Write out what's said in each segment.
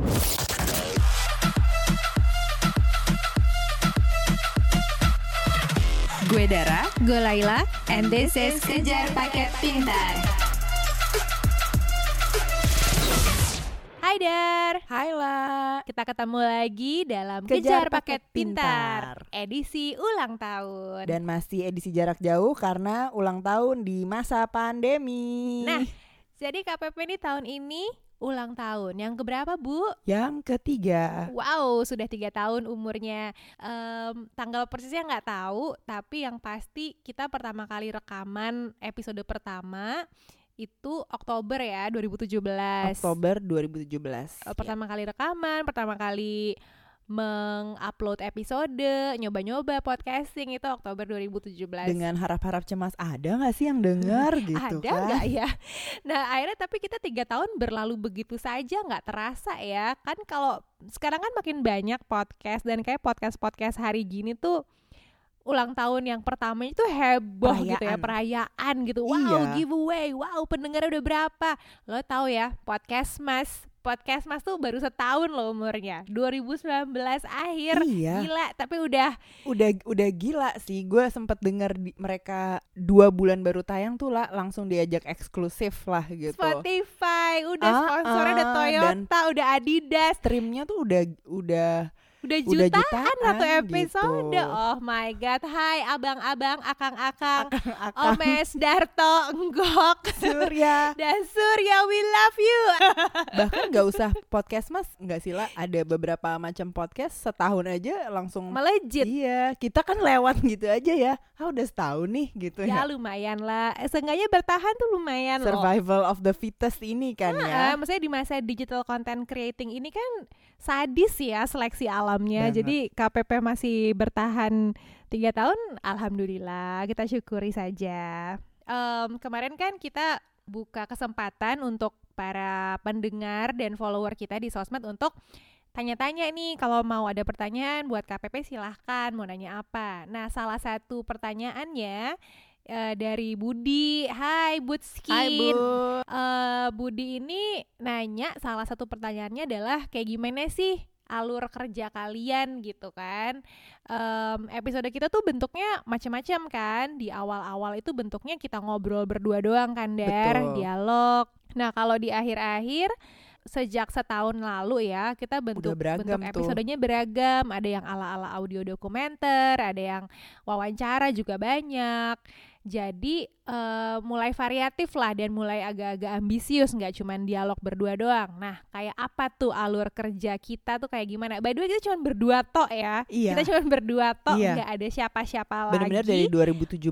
Gue Dara, Gue Laila, and this is Kejar Paket Pintar. Hai Dar. Hai lah. Kita ketemu lagi dalam Kejar Kejar, Paket Paket Pintar, Pintar. edisi ulang tahun. Dan masih edisi jarak jauh karena ulang tahun di masa pandemi. Nah, jadi KPP ini tahun ini ulang tahun yang keberapa Bu? yang ketiga. Wow, sudah tiga tahun umurnya. Em, tanggal persisnya nggak tahu, tapi yang pasti kita pertama kali rekaman episode pertama itu Oktober ya 2017. Oktober 2017. Eh, pertama kali rekaman, pertama kali mengupload episode, nyoba-nyoba podcasting itu Oktober 2017. Dengan harap-harap cemas ada nggak sih yang dengar gitu ada kan? nggak ya? Nah akhirnya tapi kita tiga tahun berlalu begitu saja nggak terasa ya kan kalau sekarang kan makin banyak podcast dan kayak podcast podcast hari gini tuh ulang tahun yang pertama itu heboh gitu ya Perayaan. perayaan gitu wow Iya. giveaway wow pendengarnya udah berapa lo tahu ya podcast mas podcast mas tuh baru setahun loh umurnya 2019 akhir Iya. gila tapi udah Udah udah gila sih. Gue sempet dengar di, mereka dua bulan baru tayang tuh lah langsung diajak eksklusif lah gitu. Spotify udah Ah, sponsornya udah ah, Toyota udah Adidas Streamnya tuh udah udah udah Udah jutaan, jutaan satu episode? Gitu. oh my god. Hai abang-abang akang-akang. Akang Omes Darto Enggok Surya. dan Surya we love you. Bahkan nggak usah podcast mas. Nggak sih lah ada beberapa macam podcast setahun aja langsung. Melejit. Iya kita kan lewat gitu aja ya. Ah udah setahun nih gitu ya ya, lumayan lah Eh, seenggaknya bertahan tuh lumayan loh. Survival of the fittest ini kan Ah, ya maksudnya di masa digital content creating ini kan sadis ya seleksi alamnya. Banget. Jadi KPP masih bertahan tiga tahun, alhamdulillah kita syukuri saja. Em, kemarin kan kita buka kesempatan untuk para pendengar dan follower kita di sosmed untuk tanya-tanya nih kalau mau ada pertanyaan buat KPP silahkan mau nanya apa. Nah salah satu pertanyaannya eh, dari Budi, Hai Budskin. Hai bu. Eh, Budi ini nanya salah satu pertanyaannya adalah kayak gimana sih alur kerja kalian gitu kan? Em, episode kita tuh bentuknya macam-macam kan? Di awal-awal itu bentuknya kita ngobrol berdua doang kan der? Betul. dialog. Nah kalau di akhir-akhir sejak setahun lalu ya kita bentuk bentuk tuh. episodenya beragam. Ada yang ala-ala audio dokumenter ada yang wawancara juga banyak jadi eh, mulai variatif lah dan mulai agak-agak ambisius nggak cuman dialog berdua doang. Nah kayak apa tuh alur kerja kita tuh kayak gimana? By the way kita cuma berdua tok ya. iya Kita cuma berdua tok Iya. nggak ada siapa-siapa benar-benar lagi. dari 2017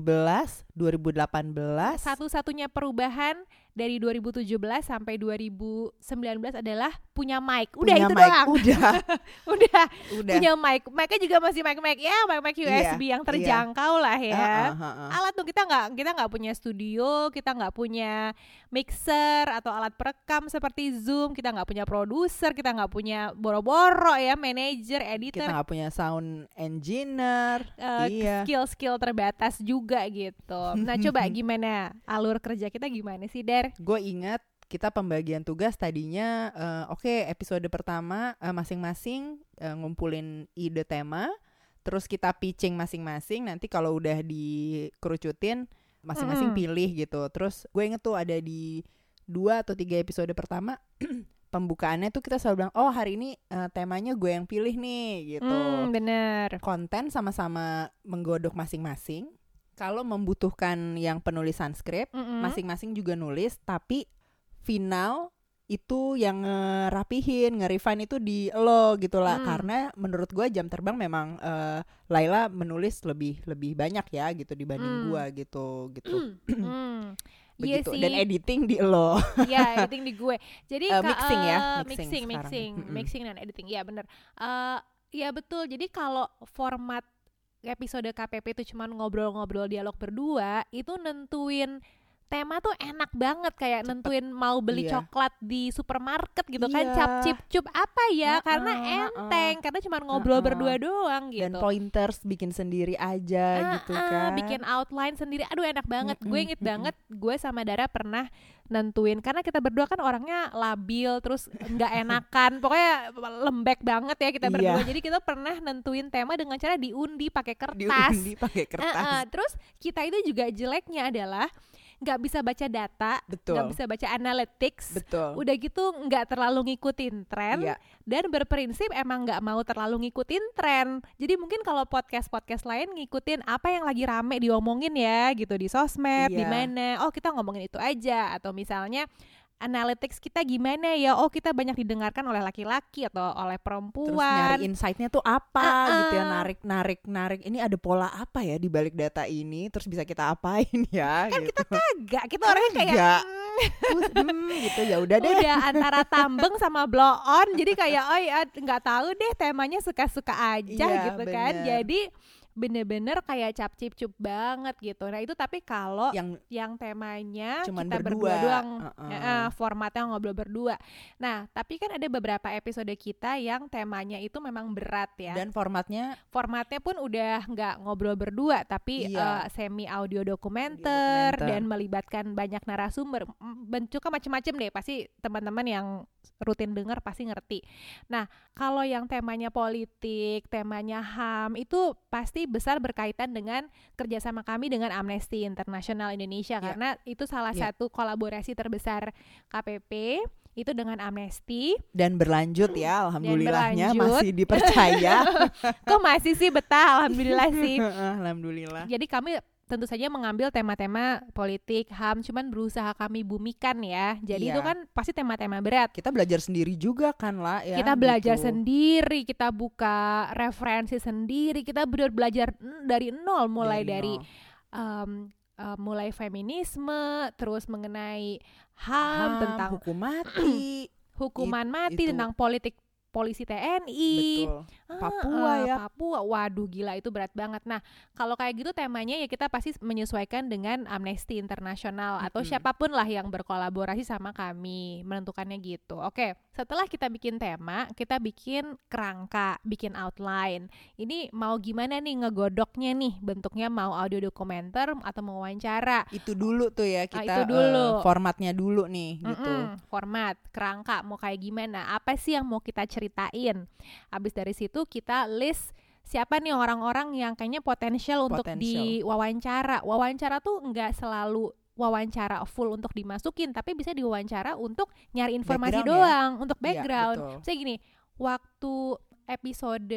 2018 Satu-satunya perubahan dari 2017 sampai 2019 adalah punya mic. Udah punya itu mic. doang. udah Udah udah punya mic. Mic-nya juga masih mic-mic ya, mic-mic Iya, USB yang iya. terjangkau lah ya. Ah, ah, ah, ah. alat tuh kita nggak kita nggak punya studio kita nggak punya mixer atau alat perekam seperti zoom kita nggak punya produser kita nggak punya boro-boro ya manajer kita editor nggak punya sound engineer eh, iya skill-skill terbatas juga gitu nah coba gimana alur kerja kita gimana sih der gue ingat kita pembagian tugas tadinya eh, oke episode pertama eh, masing-masing eh, ngumpulin ide tema terus kita pitching masing-masing nanti kalau udah dikerucutin masing-masing Mm-mm. pilih gitu. Terus gue inget tuh ada di dua atau tiga episode pertama pembukaannya tuh kita selalu bilang oh hari ini eh, temanya gue yang pilih nih gitu. Hmm, bener. Konten sama-sama menggodok masing-masing kalau membutuhkan yang penulisan skrip masing-masing juga nulis tapi final itu yang ngerapihin, nge-refine itu di lo gitu lah Hmm. karena menurut gua jam terbang memang eh, Laila menulis lebih lebih banyak ya gitu dibanding Hmm. gua gitu gitu Hmm, Iya begitu sih. dan editing di lo Iya, editing di gue. Jadi ka- mixing ya, eh, mixing mixing, sekarang. mixing, mixing dan editing. Iya bener. Eh, Iya betul. Jadi kalau format episode KPP itu cuma ngobrol-ngobrol dialog berdua, itu nentuin tema tuh enak banget kayak nentuin mau beli Iya. coklat di supermarket gitu kan Iya. cap cip cup apa ya? Heeh, karena enteng karena cuma ngobrol Heeh. berdua doang gitu. dan pointers bikin sendiri aja gitu Ah, ah, kan. bikin outline sendiri. Aduh enak banget. Gue inget banget gue sama Dara pernah nentuin karena kita berdua kan orangnya labil terus nggak enakan. Pokoknya lembek banget ya kita Iya. berdua. Jadi kita pernah nentuin tema dengan cara diundi pakai kertas. diundi pakai kertas. Eh, terus kita itu juga jeleknya adalah nggak bisa baca data nggak bisa baca analytics betul udah gitu nggak terlalu ngikutin tren Iya. dan berprinsip emang nggak mau terlalu ngikutin tren. Jadi mungkin kalau podcast-podcast lain ngikutin apa yang lagi rame diomongin ya gitu di sosmed, di Iya. mana. Oh, kita ngomongin itu aja atau misalnya analytics kita gimana ya? Oh, kita banyak didengarkan oleh laki-laki atau oleh terus perempuan. nyari insight-nya tuh apa Ah, gitu ya? Narik narik narik. Ini ada pola apa ya di balik data ini? Terus bisa kita apain ya? Kan gitu. kita kagak, kita orangnya kayak. "Hmm, Terus, hmm, gitu. Ya udah deh. Udah antara tambeng sama blow on. Jadi kayak oh ya nggak tahu deh temanya suka-suka aja Iya, gitu kan. bener. jadi bener-bener kayak cap cip cup banget gitu nah itu tapi kalau yang yang temanya Cuman kita berdua. berdua doang Heeh. Ya, eh, formatnya ngobrol berdua nah tapi kan ada beberapa episode kita yang temanya itu memang berat ya dan formatnya formatnya pun udah nggak ngobrol berdua tapi Iya. eh, semi audio dokumenter, dokumenter. dan melibatkan banyak narasumber bentuknya macam-macam deh pasti teman-teman yang rutin dengar pasti ngerti nah kalau yang temanya politik temanya ham itu pasti besar berkaitan dengan kerjasama kami dengan Amnesty International Indonesia Ya. karena itu salah Ya. satu kolaborasi terbesar KPP itu dengan Amnesty dan berlanjut ya alhamdulillahnya berlanjut. masih dipercaya kok masih sih betah alhamdulillah sih alhamdulillah Jadi kami tentu saja mengambil tema-tema politik, HAM, cuman berusaha kami bumikan ya. Jadi Iya. itu kan pasti tema-tema berat. kita belajar sendiri juga kan lah ya kita belajar gitu. sendiri, kita buka referensi sendiri, kita benar belajar dari nol, mulai dari, nol. em, eh, mulai feminisme, terus mengenai HAM, Ham, tentang hukum mati hukuman mati, itu. tentang politik polisi TNI. betul Papua ya. Papua, waduh gila itu berat banget. Nah, kalau kayak gitu temanya ya kita pasti menyesuaikan dengan Amnesty Internasional atau Mm-mm. siapa pun lah yang berkolaborasi sama kami menentukannya gitu. Oke, setelah kita bikin tema, kita bikin kerangka, bikin outline. Ini mau gimana nih ngegodoknya nih? Bentuknya mau audio dokumenter atau mau wawancara? itu dulu tuh ya kita Ah, itu eh, dulu. formatnya dulu nih gitu Mm-mm, format, kerangka, mau kayak gimana? Apa sih yang mau kita ceritain? Habis dari situ kita list siapa nih orang-orang yang kayaknya potensial untuk diwawancara. Wawancara tuh nggak selalu wawancara full untuk dimasukin, tapi bisa diwawancara untuk nyari informasi Background ya. doang, untuk Iya, background. betul. Saya gini, waktu episode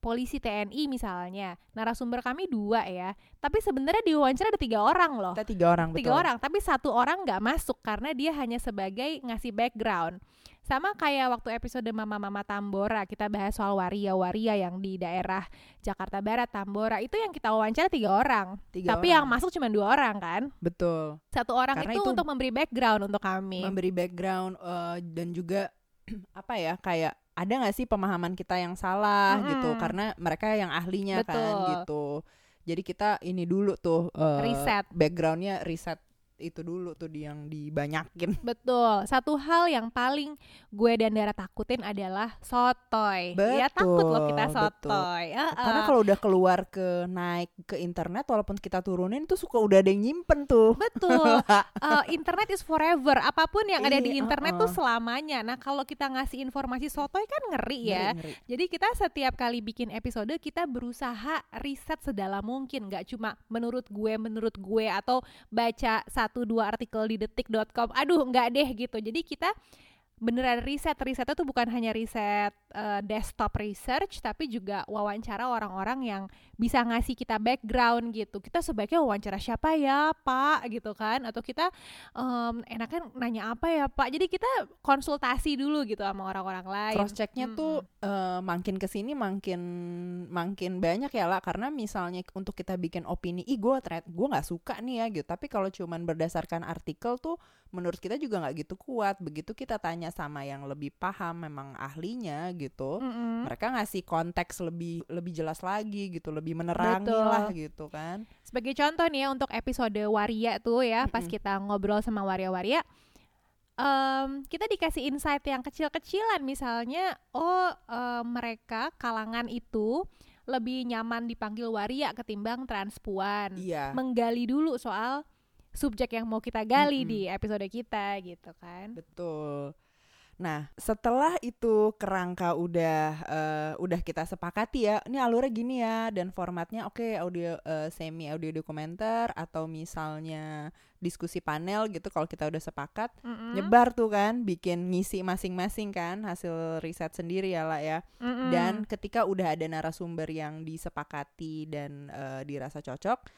polisi TNI misalnya, narasumber kami dua ya, tapi sebenarnya di wawancara ada tiga orang loh. Kita tiga orang tiga betul. orang tapi satu orang nggak masuk karena dia hanya sebagai ngasih background. Sama kayak waktu episode mama-mama Tambora kita bahas soal waria-waria yang di daerah Jakarta Barat Tambora. Itu yang kita wawancara tiga orang. Tiga tapi yang orang. masuk cuma dua orang kan? Betul. Satu orang Karena itu, itu untuk memberi background untuk kami. Memberi background eh, dan juga apa ya kayak ada nggak sih pemahaman kita yang salah gitu Mm-mm. karena mereka yang ahlinya kan Betul. gitu jadi kita ini dulu tuh eh, Riset. backgroundnya riset itu dulu tuh di yang dibanyakin Betul. Satu hal yang paling gue dan Dara takutin adalah sotoy. ya takut loh kita Betul, betul. sotoy. Heeh. karena kalau udah keluar ke naik ke internet walaupun kita turunin tuh suka udah ada yang nyimpen tuh Betul. Eh, internet is forever. Apa pun yang ada di Iya, internet uh-uh. tuh selamanya. Nah, kalau kita ngasih informasi sotoy kan ngeri ya. Ngeri, ngeri. Jadi kita setiap kali bikin episode kita berusaha riset sedalam mungkin, nggak cuma menurut gue, menurut gue atau baca satu dua artikel di detik.com. Aduh, nggak deh gitu. Jadi kita beneran riset. Risetnya tuh bukan hanya riset eh, desktop research, tapi juga wawancara orang-orang yang bisa ngasih kita background gitu. Kita sebaiknya wawancara siapa ya, Pak, gitu kan? Atau kita em, enaknya nanya apa ya, Pak? Jadi kita konsultasi dulu gitu sama orang-orang lain. cross checknya tuh eh, makin ke sini makin makin banyak ya lah karena misalnya untuk kita bikin opini ih gue ternyata gue nggak suka nih ya gitu tapi kalau cuman berdasarkan artikel tuh menurut kita juga nggak gitu kuat begitu kita tanya sama yang lebih paham memang ahlinya gitu Mm-mm. mereka ngasih konteks lebih lebih jelas lagi gitu lebih menerangi Betul. lah gitu kan Sebagai contoh nih ya untuk episode Waria tuh ya, pas Mm-mm. kita ngobrol sama Waria-Waria, em, kita dikasih insight yang kecil-kecilan misalnya, oh em, mereka kalangan itu lebih nyaman dipanggil Waria ketimbang transpuan. iya Menggali dulu soal subjek yang mau kita gali Mm-mm. di episode kita gitu kan. Betul. Nah, setelah itu kerangka udah eh, udah kita sepakati ya, ini alurnya gini ya dan formatnya oke audio eh, semi audio dokumenter atau misalnya diskusi panel gitu kalau kita udah sepakat Mm-mm. nyebar tuh kan, bikin ngisi masing-masing kan hasil riset sendiri ya lah ya. Mm-mm. Dan ketika udah ada narasumber yang disepakati dan eh, dirasa cocok,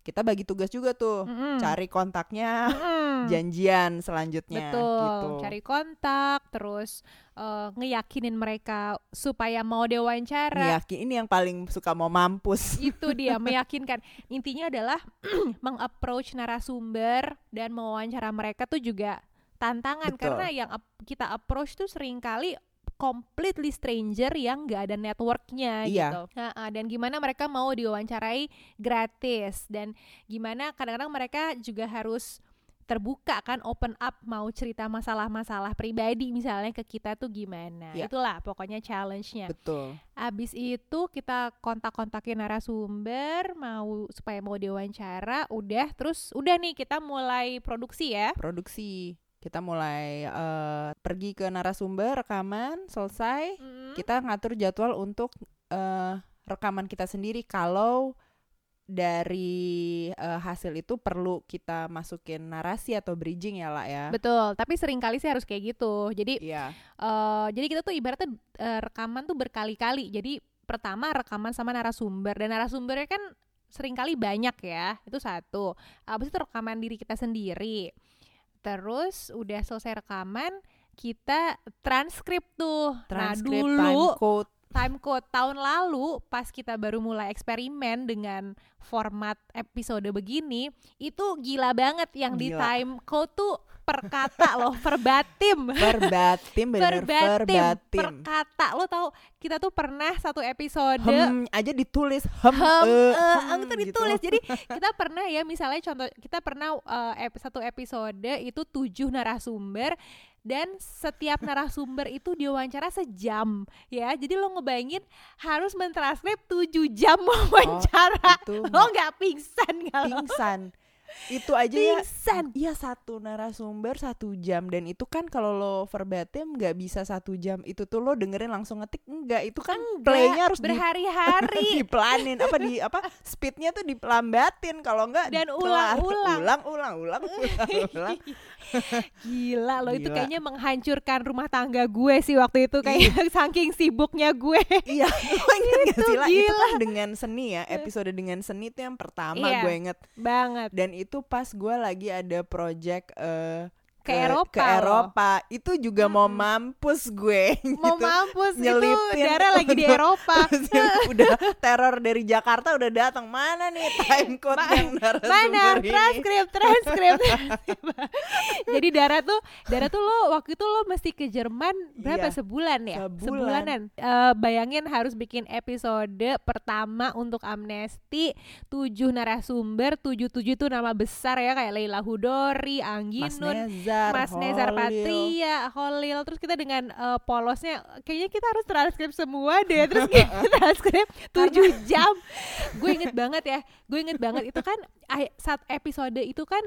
kita bagi tugas juga tuh, Mm-mm. cari kontaknya, Mm-mm. janjian selanjutnya Betul, gitu. cari kontak, terus eh, ngeyakinin mereka supaya mau diwawancara. Yakin ini yang paling suka mau mampus. Itu dia meyakinkan. Intinya adalah mengapproach narasumber dan mewawancara mereka tuh juga tantangan Betul. karena yang kita approach tuh sering kali completely stranger yang nggak ada networknya Iya. gitu. Nah, ah, dan gimana mereka mau diwawancarai gratis dan gimana kadang-kadang mereka juga harus terbuka kan open up mau cerita masalah-masalah pribadi misalnya ke kita tuh gimana. Iya. Itulah pokoknya challenge-nya. Betul. Abis itu kita kontak-kontakin narasumber mau supaya mau diwawancara, udah terus udah nih kita mulai produksi ya. Produksi. Kita mulai eh, pergi ke narasumber, rekaman, selesai. Kita ngatur jadwal untuk eh, rekaman kita sendiri kalau dari eh, hasil itu perlu kita masukin narasi atau bridging ya lah ya. Betul, tapi sering kali sih harus kayak gitu. Jadi Iya. eh jadi kita tuh ibaratnya eh, rekaman tuh berkali-kali. Jadi pertama rekaman sama narasumber dan narasumbernya kan sering kali banyak ya. Itu satu. Abis itu rekaman diri kita sendiri. Terus udah selesai rekaman, kita transkrip tuh. Transkrip, nah, dulu time code. time code tahun lalu pas kita baru mulai eksperimen dengan format episode begini itu gila banget yang di Gila. time code tuh per kata loh verbatim. Verbatim bener verbatim per verbatim. kata lo tau kita tuh pernah satu episode Hem aja ditulis. Hem, hem, eh, eh, hem, em, itu gitu. ditulis. Jadi kita pernah ya misalnya contoh kita pernah eh, ep- satu episode itu tujuh narasumber dan setiap narasumber itu diwawancara sejam ya. Jadi lo ngebayangin harus mentranskrip tujuh jam wawancara. itu lo nggak pingsan nggak pingsan itu aja ya. Pingsan. Iya satu narasumber satu jam. Dan itu kan kalau lo verbatim nggak bisa satu jam. Itu tuh lo dengerin langsung ngetik enggak itu kan Enggak, playnya harus di, berhari-hari. Dipelanin apa di apa? Speednya tuh dipelambatin. Kalau enggak Dan ulang-ulang. ulang ulang ulang ulang, ulang. Gila loh itu kayaknya menghancurkan rumah tangga gue sih waktu itu. Kayak saking sibuknya gue. iya lo inget gak Itu sih lah? Itu gila. kan dengan seni ya. Episode dengan seni itu yang pertama Iya. gue inget Banget. dan itu pas gue lagi ada project eh, Ke Eropa ke loh. Eropa itu juga mau Mm-mm. mampus gue Mau gitu. mampus itu nyelipin. Dara lagi di Eropa. Udah teror dari Jakarta udah datang mana nih time code Ma- yang narasumber Mana transkrip transkrip. Jadi Dara tuh Dara tuh lo waktu itu lo mesti ke Jerman berapa Iya, sebulan ya? sebulan. Sebulanan. Eh, bayangin harus bikin episode pertama untuk Amnesty tujuh narasumber tujuh tujuh itu nama besar ya kayak Leila Hudori, Angginun, Nezar, Mas Nezar Holil. Patria, Holil, terus kita dengan eh, polosnya kayaknya kita harus transkrip semua deh, terus kita transkrip 7 jam. Gue inget banget ya, gue inget banget itu kan saat episode itu kan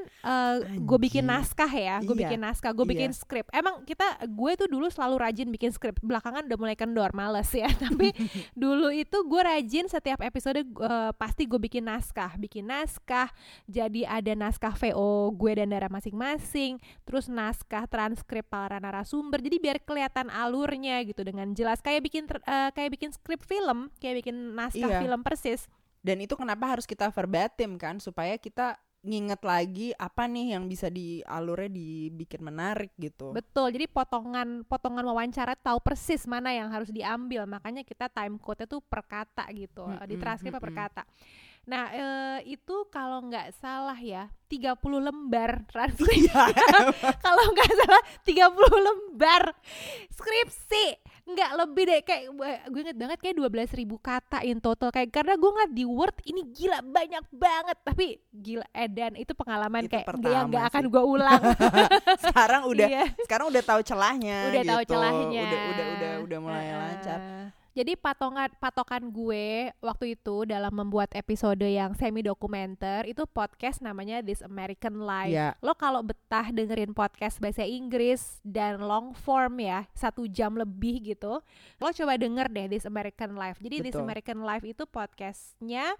gue bikin naskah ya, gue Iya, bikin naskah, gue bikin iya. skrip. Emang kita gue tuh dulu selalu rajin bikin skrip, belakangan udah mulai kendor, males ya. Tapi dulu itu gue rajin setiap episode eh, pasti gue bikin naskah, bikin naskah. Jadi ada naskah VO gue dan Dara masing-masing, terus naskah transkrip para narasumber. Jadi biar kelihatan alurnya gitu dengan jelas kayak bikin eh, kayak bikin skrip film, kayak bikin naskah Iya. film persis. Dan itu kenapa harus kita verbatim kan supaya kita nginget lagi apa nih yang bisa di alurnya dibikin menarik gitu. Betul. Jadi potongan potongan wawancara tahu persis mana yang harus diambil. Makanya kita time code-nya tuh per kata gitu. Mm-mm, Di transkrip per mm-mm. kata. Nah, eh, itu kalau nggak salah ya, 30 lembar transkrip. Iya, kalau nggak salah 30 lembar skripsi. Nggak lebih deh kayak gue inget banget kayak 12.000 ribu kata in total kayak karena gue ngeliat di Word ini gila banyak banget tapi gila edan itu pengalaman Itu kayak pertama yang nggak akan gue ulang. sekarang udah Iya. sekarang udah tahu celahnya udah tahu gitu. celahnya udah udah udah udah mulai Heeh. lancar jadi patongan patokan gue waktu itu dalam membuat episode yang semi dokumenter itu podcast namanya This American Life. Ya. Lo kalau betah dengerin podcast bahasa Inggris dan long form ya satu jam lebih gitu lo coba denger deh This American Life. Jadi This Betul. American Life itu podcastnya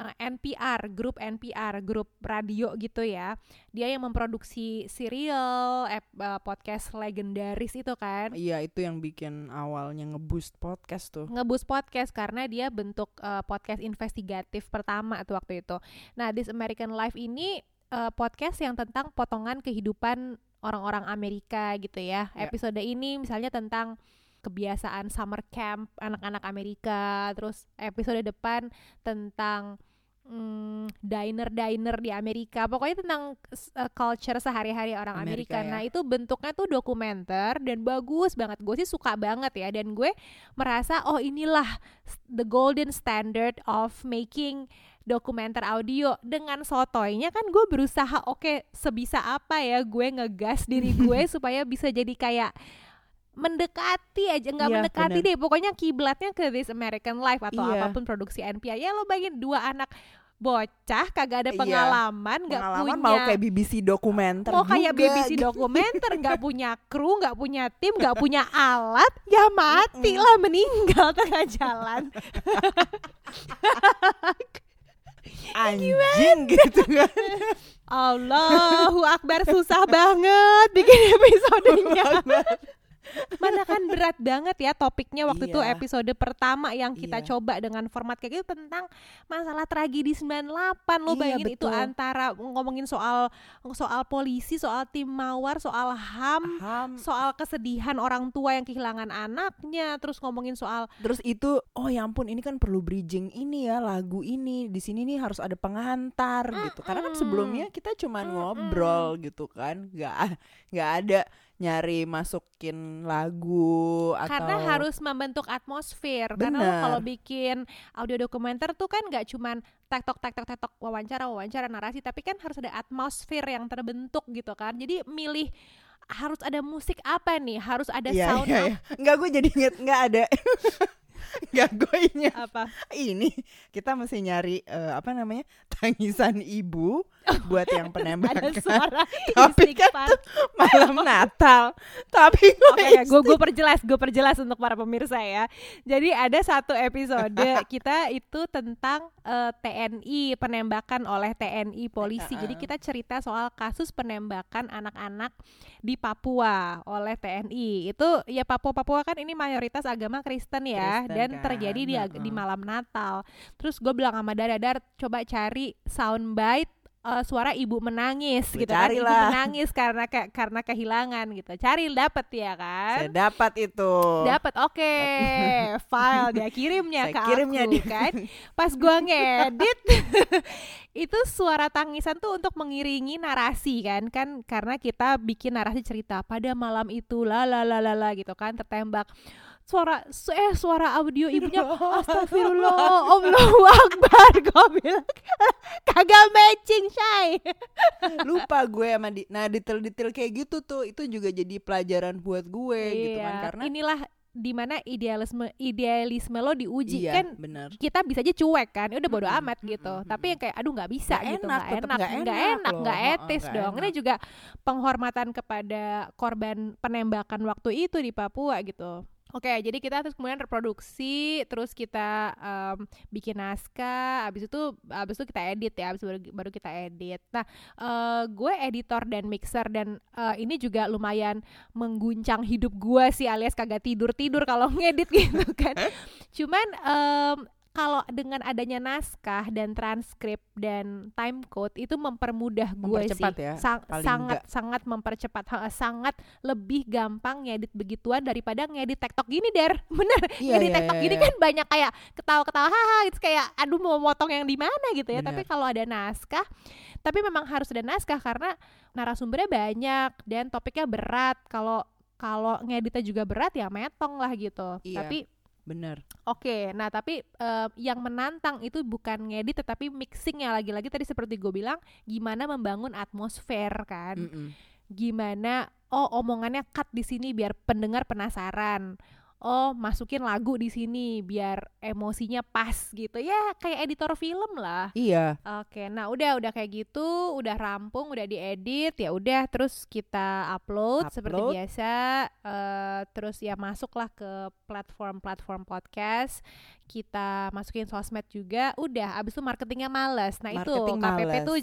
eh, NPR grup NPR grup radio gitu ya. Dia yang memproduksi serial eh, podcast legendaris itu kan. Iya itu yang bikin awalnya ngeboost podcast tuh ngebus podcast karena dia bentuk uh, podcast investigatif pertama tuh waktu itu. Nah, This American Life ini uh, podcast yang tentang potongan kehidupan orang-orang Amerika gitu ya. Ya. Episode ini misalnya tentang kebiasaan summer camp anak-anak Amerika, terus episode depan tentang mm, diner-diner di Amerika. Pokoknya tentang uh, culture sehari-hari orang Amerika, Amerika. ya. Nah, itu bentuknya tuh dokumenter dan bagus banget. Gue sih suka banget ya dan gue merasa oh inilah the golden standard of making dokumenter audio dengan sotoynya kan gue berusaha oke sebisa apa ya gue ngegas diri gue supaya bisa jadi kayak mendekati aja nggak Iya, mendekati bener. deh pokoknya kiblatnya ke This American Life atau Iya. apa pun produksi NPR ya lo bayangin dua anak bocah kagak ada Iya, pengalaman nggak pengalaman punya mau kayak BBC dokumenter mau kayak juga, BBC gitu. dokumenter nggak punya kru nggak punya tim nggak punya alat ya mati lah meninggal tengah jalan. Anjing gitu kan. Allahu Akbar susah banget bikin episodenya mana kan berat banget ya topiknya waktu itu Iya. episode pertama yang kita Iya. coba dengan format kayak gitu tentang masalah tragedi 98 lo Iya, bayangin itu betul. antara ngomongin soal soal polisi soal tim mawar soal HAM Ham. soal kesedihan orang tua yang kehilangan anaknya terus ngomongin soal Terus itu, oh ya ampun, ini kan perlu bridging ini ya lagu ini di sini nih harus ada pengantar gitu. Karena kan sebelumnya kita cuma Mm-mm. ngobrol gitu kan, nggak nggak ada nyari masukin lagu atau karena harus membentuk atmosfer karena Bener. kalau bikin audio dokumenter tuh kan nggak cuman tektok tektok tektok wawancara wawancara narasi tapi kan harus ada atmosfer yang terbentuk gitu kan jadi milih harus ada musik apa nih harus ada Iya, sound apa- iya. Nggak gue jadi inget nggak ada nggak gue apa ini kita mesti nyari eh, apa namanya tangisan ibu buat yang ada penembakan suara Tapi kan istighfar. malam Natal tapi gue Oke ya, gue gue perjelas, gue perjelas untuk para pemirsa ya. Jadi ada satu episode kita itu tentang eh, TNI penembakan oleh TNI polisi. Jadi kita cerita soal kasus penembakan anak-anak di Papua oleh TNI. Itu ya Papua Papua kan ini mayoritas agama Kristen ya Kristen dan kan, terjadi di ag- di malam Natal. Terus gue bilang sama Dara, Dar coba cari soundbite eh, suara ibu menangis Gue gitu kan. Ibu menangis karena ke, karena kehilangan gitu. Cari dapet ya kan? Saya dapat itu. Dapat oke. File dia kirimnya Saya ke kirimnya aku dia. kan? Pas gua ngedit itu suara tangisan tuh untuk mengiringi narasi kan? Kan karena kita bikin narasi cerita pada malam itu la la la la la gitu kan tertembak suara su- eh suara audio ibunya astagfirullah Allahu akbar gue bilang. Kagak matching shy lupa gue sama di nah detail-detail kayak gitu tuh itu juga jadi pelajaran buat gue gitu kan Iya, karena inilah di mana idealisme idealisme lo diuji. Iya kan bener kita bisa aja cuek kan udah bodo amat gitu. mm-mm, tapi yang kayak aduh nggak bisa Nggak gitu enak, nggak enak nggak enak enak nggak Heeh, etis nggak dong. Ini enak. juga penghormatan kepada korban penembakan waktu itu di Papua gitu Oke, jadi kita terus kemudian reproduksi, terus kita em, bikin naskah, abis itu abis itu kita edit ya, abis baru, baru kita edit. Nah, eh, gue editor dan mixer dan eh, ini juga lumayan mengguncang hidup gue sih alias kagak tidur tidur kalau ngedit gitu kan. Cuman em, kalau dengan adanya naskah dan transkrip dan time code itu mempermudah gue sih ya, Sang- sangat enggak. sangat mempercepat Ha, sangat lebih gampang ngedit begituan daripada ngedit TikTok gini der bener Iya, ngedit iya, TikTok iya, gini iya. kan banyak kayak ketawa-ketawa haha gitu kayak aduh mau motong yang di mana gitu ya tapi Bener. kalau ada naskah tapi memang harus ada naskah karena narasumbernya banyak dan topiknya berat kalau kalau ngeditnya juga berat ya metong lah gitu Iya. tapi Bener. Oke, nah tapi eh, yang menantang itu bukan ngedit tetapi mixingnya lagi-lagi tadi seperti gue bilang gimana membangun atmosfer kan, Mm-mm. gimana oh omongannya cut di sini biar pendengar penasaran, oh masukin lagu di sini biar emosinya pas gitu ya kayak editor film lah. Iya. Oke, nah udah udah kayak gitu, udah rampung, udah diedit, ya udah terus kita upload, seperti Upload. biasa, eh, terus ya masuklah ke platform-platform podcast, kita masukin sosmed juga, udah, abis itu marketingnya males. Nah Marketing itu KPP males. tuh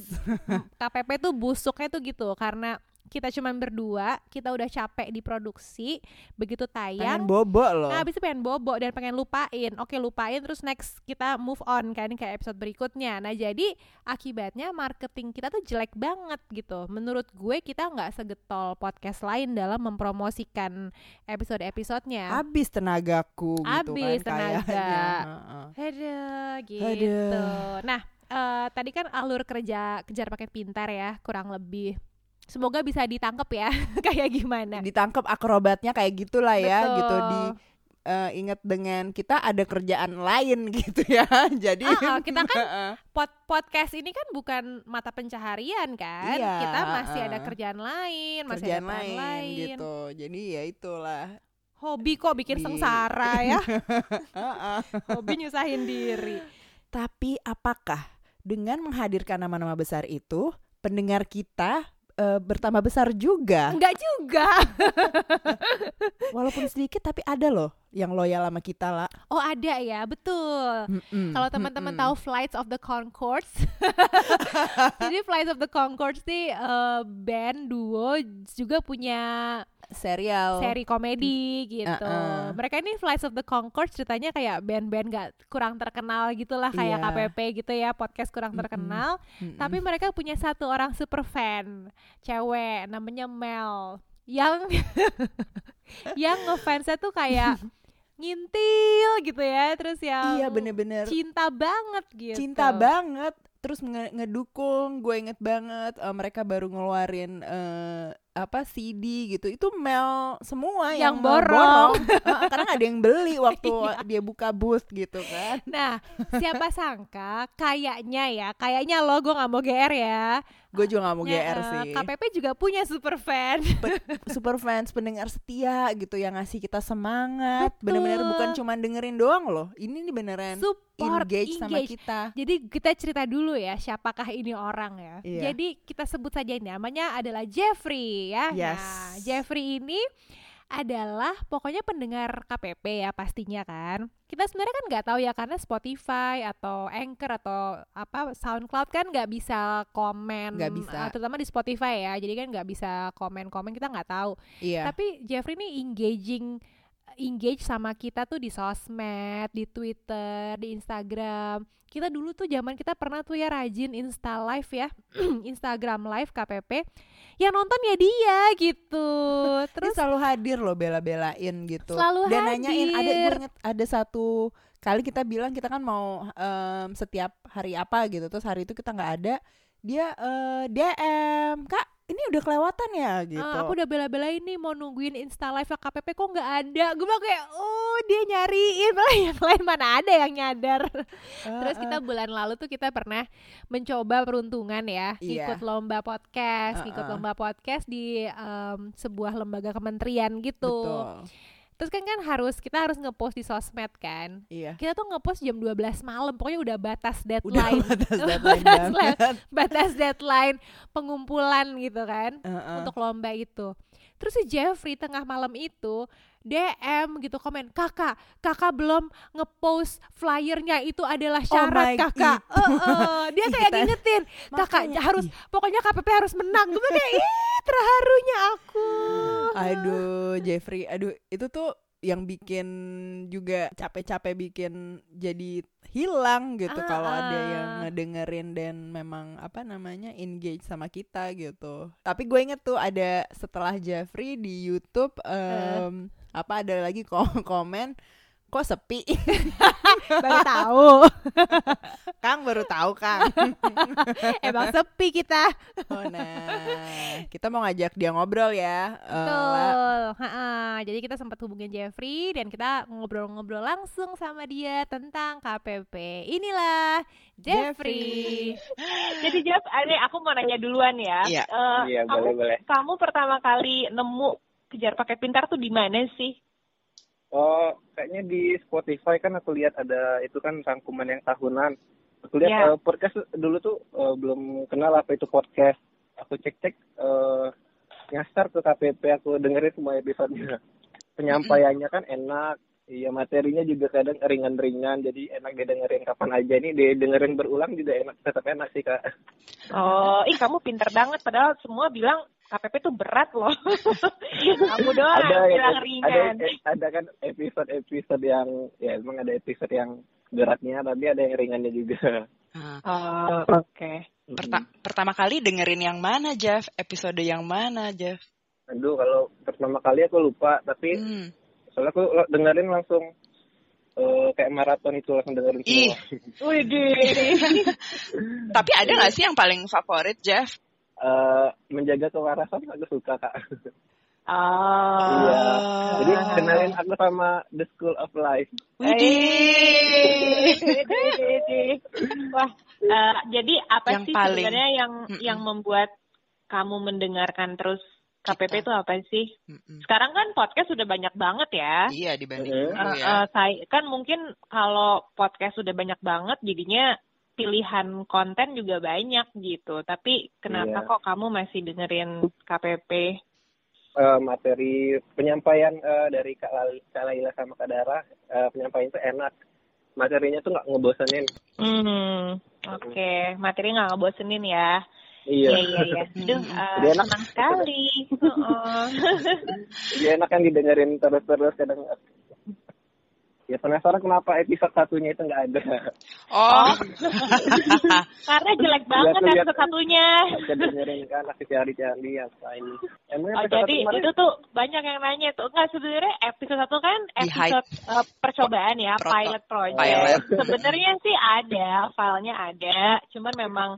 KPP tuh busuknya tuh gitu karena kita cuman berdua, kita udah capek diproduksi, begitu tayang, Pengen bobo loh. Nah, abis itu pengen bobo dan pengen lupain. Oke, lupain terus next kita move on kan ke episode berikutnya. Nah, jadi akibatnya marketing kita tuh jelek banget gitu. Menurut gue kita nggak segetol podcast lain dalam mempromosikan episode-episodenya. Habis tenagaku gitu Habis kan tenaga. Aduh, gitu. Aduh. Nah, eh, tadi kan alur kerja kejar paket pintar ya, kurang lebih. Semoga bisa ditangkap ya, kayak gimana. Ditangkap akrobatnya kayak gitulah ya Betul. gitu di eh, ingat dengan kita ada kerjaan lain gitu ya. Jadi Ah, ah, kita kan. Pod podcast ini kan bukan mata pencaharian kan, Iya, kita masih ada uh-uh. kerjaan lain, masih kerjaan ada lain, lain. gitu. Jadi ya itulah. Hobi kok bikin Bi- sengsara ya, hobi nyusahin diri. Tapi apakah dengan menghadirkan nama-nama besar itu pendengar kita eh, bertambah besar juga? Enggak juga. Walaupun sedikit tapi ada loh yang loyal sama kita lah. Oh ada ya, betul. Kalau teman-teman mm-mm. tahu Flights of the Conchords, jadi Flights of the Conchords nih eh, band duo juga punya serial seri komedi gitu. Uh-uh. Mereka ini Flights of the Conchords ceritanya kayak band-band gak kurang terkenal gitulah kayak Iya. KPP gitu ya, podcast kurang terkenal. Mm-mm. Tapi mereka punya satu orang super fan, cewek namanya Mel, yang yang ngefansnya tuh kayak ngintil gitu ya, terus yang iya bener-bener cinta banget gitu. cinta banget terus nge- ngedukung gue inget banget eh, mereka baru ngeluarin eh, apa CD gitu itu Mel semua Yang yang, borong. Heeh, karena nggak ada yang beli waktu Iya. dia buka booth gitu kan Nah, siapa sangka kayaknya ya, kayaknya lo gue nggak mau GR ya. gue juga nggak mau Ya, GR sih KPP juga punya super fan. super fans pendengar setia gitu yang ngasih kita semangat bener-bener bukan cuma dengerin doang loh ini nih beneran Support, engage, sama engage. kita Jadi kita cerita dulu ya, siapakah ini orang ya. Iya. Jadi kita sebut saja ini namanya adalah Jeffrey ya. Yes. Nah, Jeffrey ini adalah pokoknya pendengar KPP ya pastinya kan. Kita sebenarnya kan nggak tahu ya karena Spotify atau Anchor atau apa SoundCloud kan nggak bisa komen, Nggak bisa. eh, terutama di Spotify ya. Jadi kan nggak bisa komen-komen kita nggak tahu. iya Tapi Jeffrey ini engaging engage sama kita tuh di sosmed, di Twitter, di Instagram. Kita dulu tuh zaman kita pernah tuh ya rajin Insta Live ya, Instagram Live KPP. Yang nonton ya dia gitu. Terus Terus selalu hadir loh bela-belain gitu. Selalu Dan nanyain ada gue hadir. inget ada satu kali kita bilang kita kan mau em, setiap hari apa gitu. Terus hari itu kita nggak ada. Dia eh, DM, "Kak, ini udah kelewatan ya?" gitu. "Ah, aku udah bela-belain nih mau nungguin Insta Live KPP kok nggak ada. Gue bilang kayak, oh dia nyariin, malah yang lain mana ada yang nyadar. Terus kita bulan lalu tuh kita pernah mencoba peruntungan ya, Iya. ikut lomba podcast, ikut Uh-uh. lomba podcast di em, sebuah lembaga kementerian gitu. Betul. Terus kan kan harus kita harus ngepost di sosmed kan. Iya. Kita tuh ngepost jam 12 malam, pokoknya udah batas Udah deadline. batas deadline Batas deadline pengumpulan gitu kan Heeh. untuk lomba itu. Terus si Jeffrey tengah malam itu DM gitu komen, kakak, kakak belum ngepost flyernya itu adalah syarat Oh kakak. itu. Heeh, dia kayak Kita- ngingetin, kakak Makanya, harus, ih. pokoknya KPP harus menang. Gue kayak, ih terharunya aku. Aduh, Jeffrey, aduh itu tuh yang bikin juga capek-capek bikin jadi hilang gitu Ah, kalau ada ah. yang ngedengerin dan memang apa namanya engage sama kita gitu. Tapi gue inget tuh ada setelah Jeffrey di YouTube em, apa ada lagi ko- komen kok sepi Baru tahu. Kang baru tahu Kang Emang sepi kita. oh, nah kita mau ngajak dia ngobrol ya Eh, La. Betul. Ha-ha. Jadi kita sempat hubungin Jeffrey dan kita ngobrol-ngobrol langsung sama dia tentang KPP. Inilah Jeffrey. Jadi Jeff, ada aku mau nanya duluan ya. Iya. Eh, Iya, kamu, boleh, boleh. kamu pertama kali nemu kejar pakai pintar tuh di mana sih? Oh, kayaknya di Spotify kan aku lihat ada itu kan rangkuman yang tahunan. Aku lihat Ya. eh, podcast dulu tuh eh, belum kenal apa itu podcast. Aku cek-cek eh, nyasar ke KPP, aku dengerin semua episodenya. Penyampaiannya kan enak, iya materinya juga kadang ringan-ringan, jadi enak didengerin kapan aja. Ini didengerin berulang juga enak, tetap enak sih kak. Oh, ih kamu pinter banget. Padahal semua bilang KPP tuh berat loh. kamu doang ada yang bilang ada ringan. ada kan episode-episode yang ya emang ada episode yang beratnya, tapi ada yang ringannya juga. Oh, oke. perta- pertama kali dengerin yang mana, Jeff? Episode yang mana, Jeff? Aduh, kalau pertama kali aku lupa, tapi Hmm. soalnya aku dengerin langsung eh, kayak maraton itu langsung dengerin Ih. semua. Widih. Tapi ada nggak sih yang paling favorit, Jeff? Eh, menjaga kewarasan aku suka kak. Oh. Iya. Jadi Ah. kenalin aku sama The School of Life. Widih. Wah, eh, jadi apa Yang sih paling- sebenarnya yang Mm-mm. yang membuat kamu mendengarkan terus KPP Kita. itu apa sih? Mm-mm. Sekarang kan podcast sudah banyak banget ya. Iya dibanding ya. eh, saya kan mungkin kalau podcast sudah banyak banget jadinya pilihan konten juga banyak gitu. Tapi kenapa Iya. kok kamu masih dengerin KPP? Eh, materi penyampaian eh, dari Kak, Lali, Kak Laila sama Kak Dara, eh, penyampaian itu enak. Materinya tuh nggak ngebosenin. Hmm, oke. Materi nggak ngebosenin ya. Iya. Iya, iya, iya. Duh, eh, Jadi enak. sekali. Jadi enak kan didengerin terus-terus kadang. Ya penasaran kenapa episode satunya itu nggak ada. Oh, Karena jelek banget episode satunya. Dengerin kan masih cari-cari apa ini. Emangnya Oh, jadi kemarin itu tuh banyak yang nanya tuh enggak sebenarnya episode satu kan episode eh, percobaan ya Proto- pilot project. pilot. Sebenarnya sih ada filenya ada, cuman memang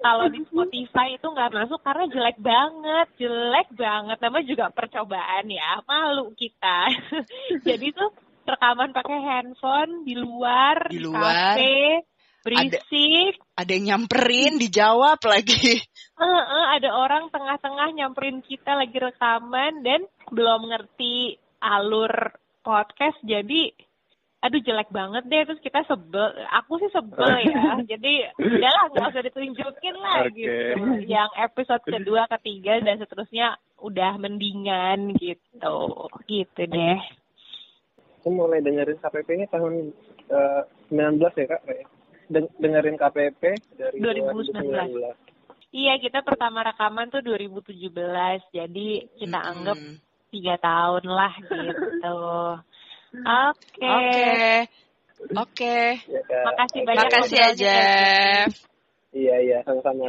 kalau di Spotify itu nggak masuk karena jelek banget, jelek banget. Namanya juga percobaan ya, malu kita. jadi tuh rekaman pakai handphone di luar, Di di, luar. kafe, berisik. ada yang nyamperin, dijawab lagi. Eh, eh, ada orang tengah-tengah nyamperin kita lagi rekaman dan belum ngerti alur podcast jadi aduh jelek banget deh terus kita sebel aku sih sebel ya jadi udahlah nggak usah ditunjukin lah Oke. gitu yang episode kedua ketiga dan seterusnya udah mendingan gitu gitu deh aku mulai dengerin KPP ini tahun eh, 19 ya kak. Den- dengerin KPP dari 2019. 2019. iya kita pertama rekaman tuh 2017 jadi kita Mm-mm. anggap tiga tahun lah gitu oke Oke. Ya. Makasih banyak Makasih ya, ngobrolnya, Jeff. Iya iya sama-sama.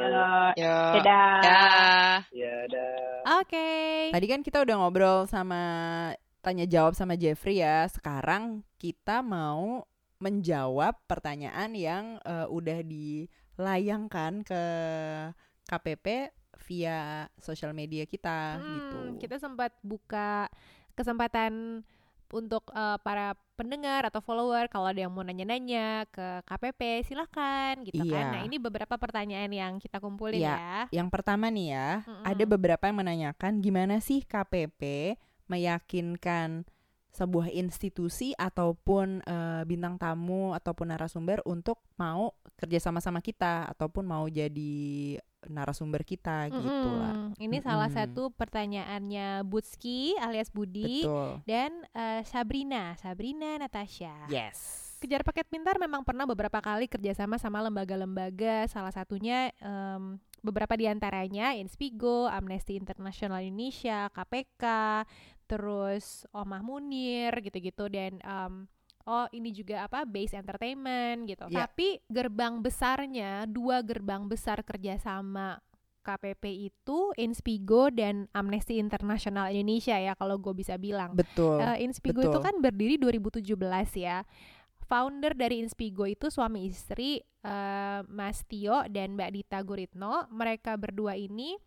Yo. dadah Dah. Ya dah. Oke. Tadi kan kita udah ngobrol sama tanya jawab sama Jeffrey ya. Sekarang kita mau menjawab pertanyaan yang eh, udah dilayangkan ke KPP via sosial media kita Hmm, gitu. Kita sempat buka kesempatan untuk eh, para pendengar atau follower kalau ada yang mau nanya-nanya ke KPP silahkan gitu kan. Iya. Nah ini beberapa pertanyaan yang kita kumpulin Iya. ya. Yang pertama nih ya, Mm-mm. ada beberapa yang menanyakan gimana sih KPP meyakinkan sebuah institusi ataupun eh, bintang tamu ataupun narasumber untuk mau kerja sama-sama kita ataupun mau jadi narasumber kita gitu lah. Ini salah Mm-mm. satu pertanyaannya Butski alias Budi Betul. dan eh, Sabrina, Sabrina Natasha. Yes. Kejar Paket Pintar memang pernah beberapa kali kerjasama sama lembaga-lembaga, salah satunya em, beberapa di antaranya Inspigo, Amnesty International Indonesia, KPK, terus Omah Munir gitu-gitu dan em, oh ini juga apa base entertainment gitu. Ya. Tapi gerbang besarnya dua gerbang besar kerjasama KPP itu Inspigo dan Amnesty International Indonesia ya kalau gue bisa bilang. Betul. Eh, Inspigo itu betul. kan berdiri 2017 ya. Founder dari Inspigo itu suami istri eh, Mas Tio dan Mbak Dita Guritno. Mereka berdua ini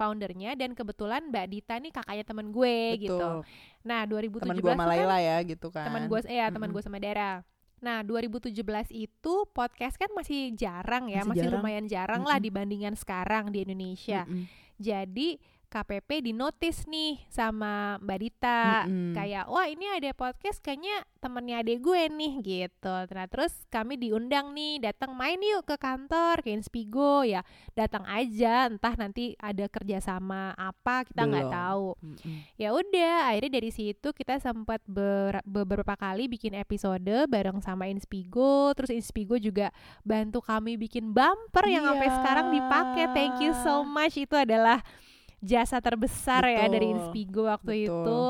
foundernya dan kebetulan Mbak Dita nih kakaknya temen gue gitu. Betul. Nah 2017 Temen gue kan Malaila ya gitu kan. teman gue ya teman Mm-mm. gue sama Dara. Nah 2017 itu podcast kan masih jarang ya, Masih masih, jarang. lumayan jarang lah Mm-mm. dibandingkan sekarang di Indonesia. Mm-mm. Jadi KPP dinotis nih sama Mbak Dita Mm-mm. kayak wah ini ada podcast kayaknya temennya adek gue nih gitu. Nah terus kami diundang nih datang main yuk ke kantor ke Inspigo ya datang aja entah nanti ada kerjasama apa kita nggak tahu Mm-mm. ya udah akhirnya dari situ kita sempat ber- beberapa kali bikin episode bareng sama Inspigo terus Inspigo juga bantu kami bikin bumper yang sampai Iya. sekarang dipakai thank you so much itu adalah jasa terbesar ya dari Betul, Inspigo waktu betul. itu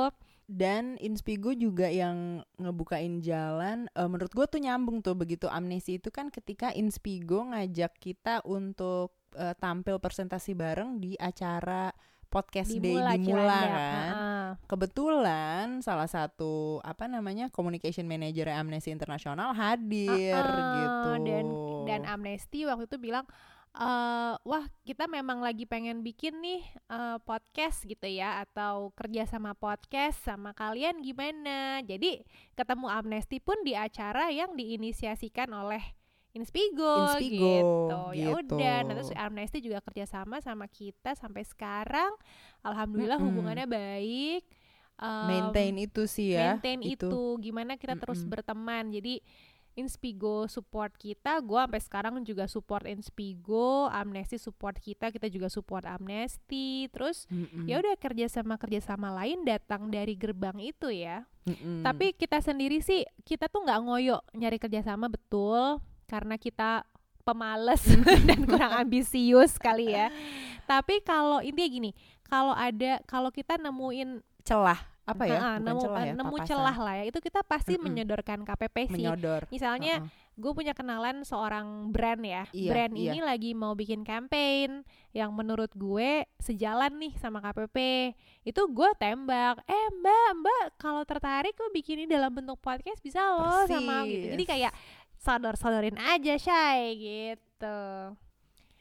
Dan Inspigo juga yang ngebukain jalan. eh, menurut gue tuh nyambung tuh begitu amnesi itu kan ketika Inspigo ngajak kita untuk eh, tampil presentasi bareng di acara podcast di day Mula di Mula Cilandak. kan. Heeh. Kebetulan salah satu apa namanya communication manager Amnesty Internasional hadir Heeh, gitu. dan dan Amnesty waktu itu bilang eh wah kita memang lagi pengen bikin nih eh, podcast gitu ya atau kerja sama podcast sama kalian gimana jadi ketemu Amnesty pun di acara yang diinisiasikan oleh Inspigo, Inspigo, gitu ya gitu. udah nah terus Amnesty juga kerjasama sama kita sampai sekarang alhamdulillah Mm-mm. hubungannya baik Em, maintain itu sih ya. maintain itu. gimana kita terus Mm-mm. berteman jadi Inspigo support kita. Gue sampai sekarang juga support Inspigo Amnesty support kita kita juga support Amnesty terus Mm-mm. ya udah kerja sama kerja sama lain datang dari gerbang itu ya. Mm-mm. tapi kita sendiri sih kita tuh nggak ngoyo nyari kerjasama betul. Karena kita pemales dan kurang ambisius kali ya. Tapi kalau intinya gini kalau ada kalau kita nemuin celah apa ya? Bukan nemu celah ya, nemu papasan. celah lah ya itu kita pasti Mm-mm. menyodorkan KPP sih menyodor. misalnya Heeh. gue punya kenalan seorang brand ya Iya, brand iya. ini lagi mau bikin campaign yang menurut gue sejalan nih sama KPP itu gue tembak eh mbak mbak kalau tertarik gue bikin ini dalam bentuk podcast bisa loh sama gitu jadi kayak sodor sodorin aja shy gitu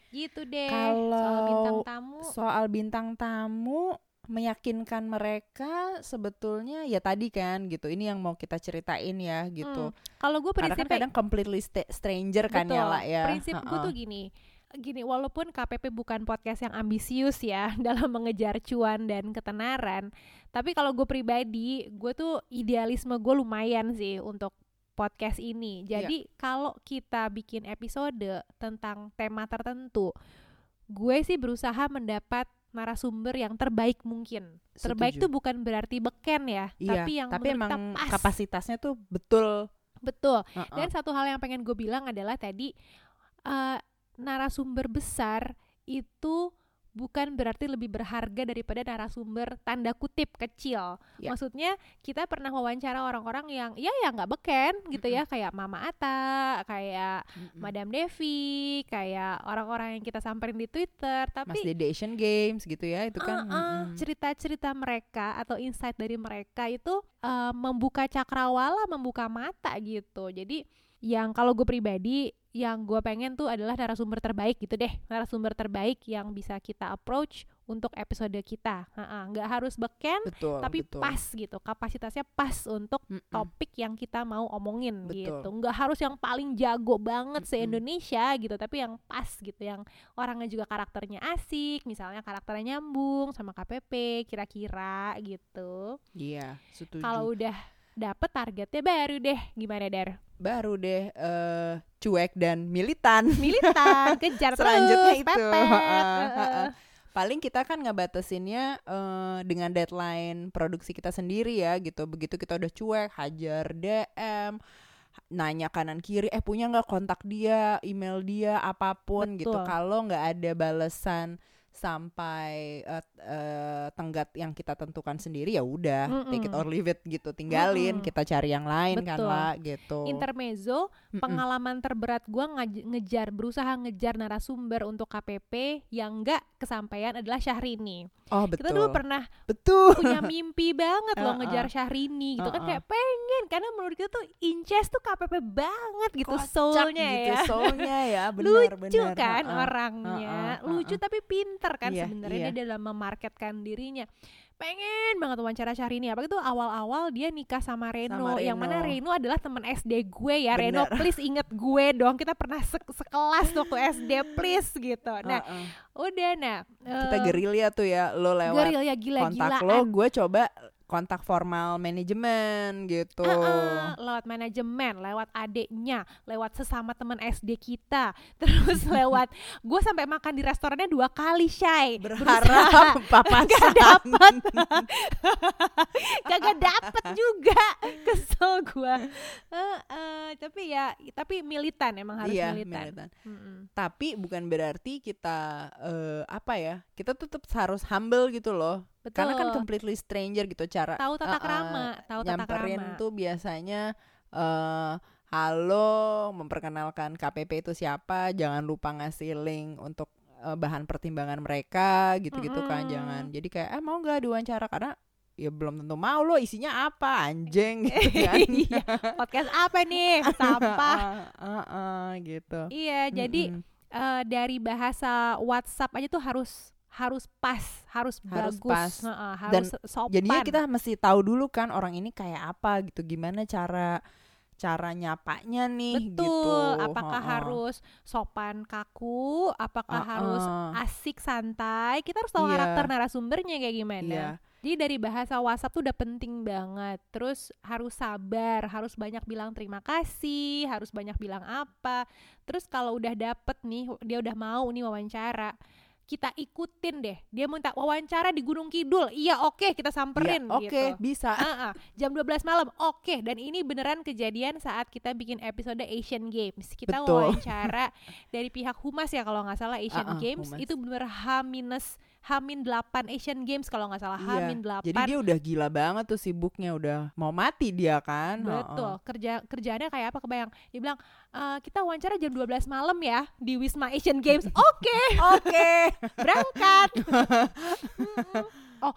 gitu deh soal bintang Kalau tamu soal bintang tamu meyakinkan mereka sebetulnya ya tadi kan gitu. Ini yang mau kita ceritain ya gitu. Kalau gue karena kan prinsipnya kadang completely sta- stranger kan ya lah ya. Prinsip gue tuh gini, gini walaupun KPP bukan podcast yang ambisius ya dalam mengejar cuan dan ketenaran, tapi kalau gue pribadi, gue tuh idealisme gue lumayan sih untuk podcast ini. Iya. Jadi kalau kita bikin episode tentang tema tertentu, gue sih berusaha mendapat narasumber yang terbaik mungkin. Terbaik Setuju. tuh bukan berarti beken ya, Iya, tapi yang tapi emang pas. kapasitasnya tuh betul Betul. Heeh. Dan satu hal yang pengen gue bilang adalah tadi eh, narasumber besar itu bukan berarti lebih berharga daripada narasumber tanda kutip kecil. Ya. Maksudnya kita pernah wawancara orang-orang yang ya ya nggak beken gitu ya kayak Mama Ata, kayak Mm-mm. Madam Devi, kayak orang-orang yang kita samperin di Twitter, Mas tapi Dede Asian Games gitu ya itu kan Uh-uh, mm-mm. cerita-cerita mereka atau insight dari mereka itu uh, membuka cakrawala, membuka mata gitu. Jadi yang kalau gue pribadi yang gue pengen tuh adalah narasumber terbaik gitu deh, narasumber terbaik yang bisa kita approach untuk episode kita. Nggak harus beken, betul tapi betul. pas gitu, kapasitasnya pas untuk Mm-mm. topik yang kita mau omongin Betul. gitu. Nggak harus yang paling jago banget se Mm-mm. Indonesia gitu, tapi yang pas gitu, yang orangnya juga karakternya asik, misalnya karakternya nyambung sama KPP, kira-kira gitu. iya setuju Kalau udah dapet targetnya baru deh, gimana Dar? baru deh eh cuek dan militan Militan, kejar Selanjutnya terus, itu. pepet. Ha-ha, Heeh. ha-ha. paling kita kan ngebatasinnya eh, dengan deadline produksi kita sendiri ya gitu begitu kita udah cuek hajar DM nanya kanan kiri eh punya nggak kontak dia email dia apa pun gitu Betul. kalau nggak ada balasan sampai eh, eh, tenggat yang kita tentukan sendiri ya udah take it or leave it gitu tinggalin Mm-mm. kita cari yang lain kan Betul. lah gitu. Intermezzo Mm-mm. pengalaman terberat gua ngaj- ngejar berusaha ngejar narasumber untuk KPP yang enggak kesampaian adalah Syahrini. Oh betul kita dulu pernah betul. punya mimpi banget loh ngejar Syahrini gitu kan Uh-uh. kayak pengen karena menurut kita tuh Inces tuh KPP banget gitu Kocak soulnya gitu, ya. soulnya ya benar lucu benar. kan orangnya lucu tapi pinter kan Iya, sebenarnya iya. dia dalam memarketkan dirinya pengen banget wawancara Syahrini apalagi tuh awal-awal dia nikah sama Reno, Sama yang mana Reno. Reno adalah teman SD gue ya Reno Bener. please inget gue dong kita pernah se- sekelas waktu SD please gitu nah Ha-ha. udah nah kita eh, gerilya tuh ya lo lewat gerilya kontak gila-gilaan lo gue coba kontak formal manajemen gitu. Ah, lewat manajemen, lewat adeknya, lewat sesama teman SD kita, terus lewat gue sampai makan di restorannya dua kali shy, berharap papasan Gak dapet. Gak dapet juga Kesel gue Tapi ya Tapi militan emang harus iya militan, militan. Mm-mm. tapi bukan berarti kita eh, apa ya kita tetap harus humble gitu loh Betul karena kan completely stranger gitu cara Tahu tata uh-uh, krama Tahu tata nyamperin krama. tuh biasanya eh halo memperkenalkan KPP itu siapa jangan lupa ngasih link untuk eh, bahan pertimbangan mereka gitu-gitu kan Mm-mm. jangan. Jadi kayak eh mau nggak diwawancara? Karena ya belum tentu mau. Lo isinya apa anjing? Gitu kan. Iya, Podcast apa nih? Sampah. Ah, ah, ah, gitu. Iya jadi Mm-mm. eh, Dari bahasa WhatsApp aja tuh harus harus pas, harus, Harus bagus, pas. Dan harus sopan. jadinya kita mesti tahu dulu kan orang ini kayak apa gitu gimana cara cara nyapanya nih Betul, gitu apakah Heeh. harus sopan kaku, apakah harus Heeh. asik santai, kita harus tahu Iya. karakter narasumbernya kayak gimana. Iya. Jadi dari bahasa WhatsApp tuh udah penting banget. Terus harus sabar, harus banyak bilang terima kasih, harus banyak bilang apa. Terus kalau udah dapet nih, dia udah mau nih wawancara, kita ikutin deh. Dia minta wawancara di Gunung Kidul. Iya, oke, kita samperin Iya, oke gitu. bisa ah. jam 12 malam. Oke, dan ini beneran kejadian saat kita bikin episode Asian Games. Kita Betul. wawancara dari pihak Humas ya kalau nggak salah Asian ah, Games Humas. itu bener H minus Hamin 8 Asian Games kalau nggak salah Iya. Hamin 8. jadi dia udah gila banget tuh sibuknya udah mau mati dia kan Betul, kerja kerjaannya kayak apa kebayang? Dia bilang "Eh, kita wawancara jam 12 malam ya di Wisma Asian Games. Oke, oke berangkat. Mm-mm. oh,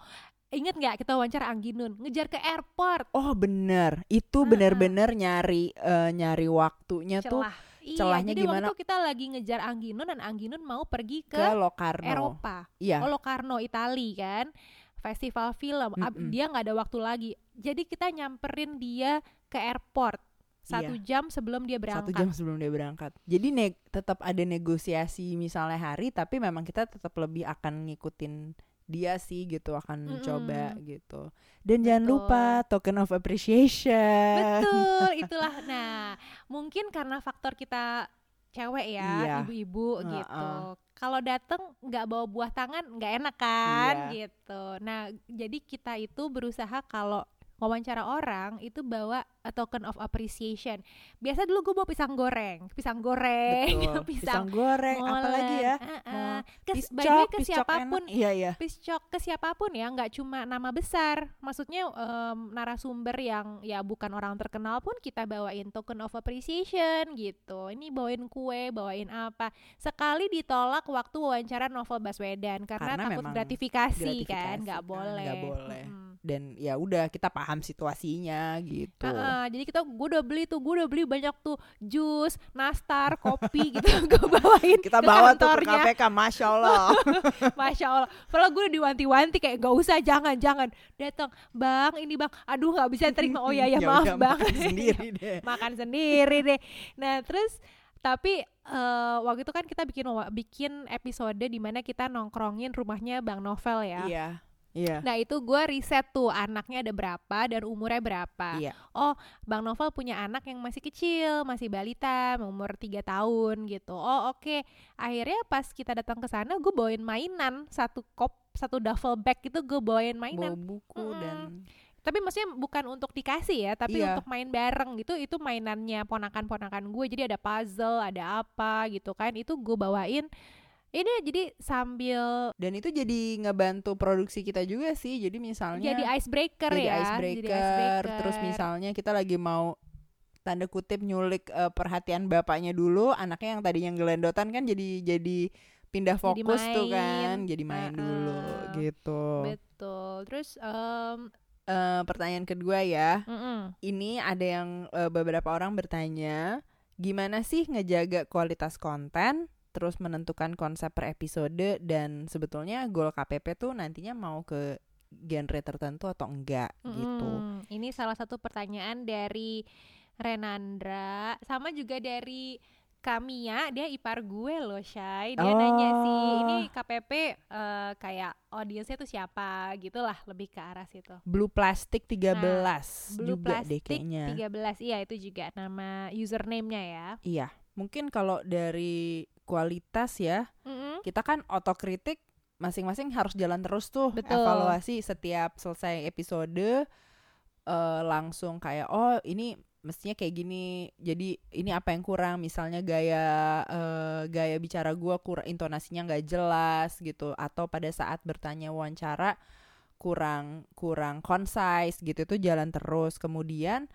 inget nggak kita wawancara Angginun ngejar ke airport oh bener itu bener-bener nyari eh, nyari waktunya tuh Iya, celahnya jadi gimana? waktu itu kita lagi ngejar Angginun dan Angginun mau pergi ke, ke Locarno Eropa. iya Oh, Locarno, Itali kan. Festival film. Ab- Mm-mm. Dia nggak ada waktu lagi. Jadi kita nyamperin dia ke airport satu jam sebelum dia Iya. satu berangkat. jam sebelum dia berangkat jadi ne- tetap ada negosiasi misalnya hari tapi memang kita tetap lebih akan ngikutin dia sih gitu akan Mm-mm. coba gitu dan jangan Betul. lupa token of appreciation Betul, itulah. Nah, mungkin karena faktor kita cewek ya, Iya. ibu-ibu Heeh. gitu. Kalau dateng nggak bawa buah tangan nggak enak kan, Iya. gitu. Nah, jadi kita itu berusaha kalau wawancara orang itu bawa a token of appreciation. Biasa dulu gue bawa pisang goreng, pisang goreng, Betul. pisang goreng apalagi ya Heeh. Mau Ke, piscok, by the way, ke piscok siapa pun enak. iya iya piscok ke siapa pun ya nggak cuma nama besar maksudnya em, narasumber yang ya bukan orang terkenal pun kita bawain token of appreciation gitu ini bawain kue bawain apa sekali ditolak waktu wawancara novel Baswedan karena, Karena takut gratifikasi, kan gratifikasi nggak kan, boleh nggak boleh. Mm-mm. Dan ya udah kita paham situasinya gitu Heeh, jadi kita gue udah beli tuh gue udah beli banyak tuh jus nastar kopi gitu gue bawain kita ke bawa tuh ke kantornya. KPK masya Allah Masya Allah. Padahal gue udah diwanti-wanti kayak gak usah jangan jangan datang bang ini bang. Aduh nggak bisa terima. Oh ya ya, maaf udah, bang. makan sendiri deh makan sendiri deh. Nah terus tapi eh, waktu itu kan kita bikin bikin episode di mana kita nongkrongin rumahnya bang Novel ya. iya iya Nah itu gue riset tuh anaknya ada berapa dan umurnya berapa. Iya. Oh Bang Novel punya anak yang masih kecil, masih balita, umur 3 tahun gitu. Oh oke. Akhirnya pas kita datang ke sana gue bawain mainan satu kop satu duffel bag itu gue bawain bawa mainan. buku Mm-mm. dan Tapi maksudnya bukan untuk dikasih ya, tapi Iya. untuk main bareng gitu. Itu mainannya ponakan-ponakan gue. Jadi ada puzzle, ada apa gitu kan. Itu gue bawain Ini jadi sambil Dan itu jadi ngebantu produksi kita juga sih. Jadi misalnya jadi icebreaker jadi ya. icebreaker, Jadi icebreaker. terus misalnya kita lagi mau tanda kutip nyulik eh, perhatian bapaknya dulu, anaknya yang tadinya gelendotan kan jadi jadi pindah Jadi fokus tuh main. kan, jadi main Uh-uh. dulu gitu. Betul. Terus em, Eh, pertanyaan kedua ya, mm-mm. ini ada yang eh, beberapa orang bertanya, gimana sih ngejaga kualitas konten, terus menentukan konsep per episode dan sebetulnya goal KPP tuh nantinya mau ke genre tertentu atau enggak gitu. Mm-mm. Ini salah satu pertanyaan dari Renandra sama juga dari Kamia, dia ipar gue loh, Shay. Dia nanya sih, ini Oh. KPP eh, kayak audiensnya tuh siapa gitu lah, lebih ke arah situ. Blue Plastic 13 Blue juga deh Plastic kayaknya. 13, iya itu juga nama username-nya ya. Iya, mungkin kalau dari kualitas ya, Mm-mm. kita kan otokritik masing-masing harus jalan terus tuh Betul. evaluasi setiap selesai episode eh, langsung kayak oh ini mestinya kayak gini jadi ini apa yang kurang misalnya gaya eh, gaya bicara gua kurang intonasinya nggak jelas gitu atau pada saat bertanya wawancara kurang kurang concise gitu itu jalan terus kemudian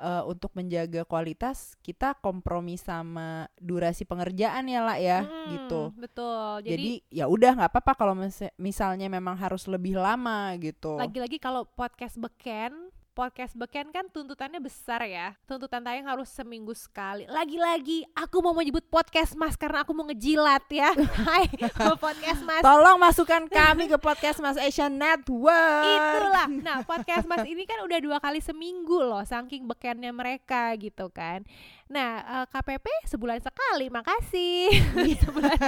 eh, untuk menjaga kualitas kita kompromi sama durasi pengerjaan ya lah ya Mm, gitu Betul. Jadi, jadi ya udah nggak apa-apa kalau mis- misalnya memang harus lebih lama gitu. lagi-lagi kalau podcast beken podcast beken kan tuntutannya besar ya. Tuntutan tayang harus seminggu sekali. Lagi-lagi aku mau menyebut podcast mas karena aku mau ngejilat ya. Hai podcast mas. Tolong masukkan kami ke podcast Mas Asian Network. itulah. Nah podcast mas ini kan udah dua kali seminggu loh saking bekennya mereka gitu kan nah eh, KPP sebulan sekali makasih. Sebulan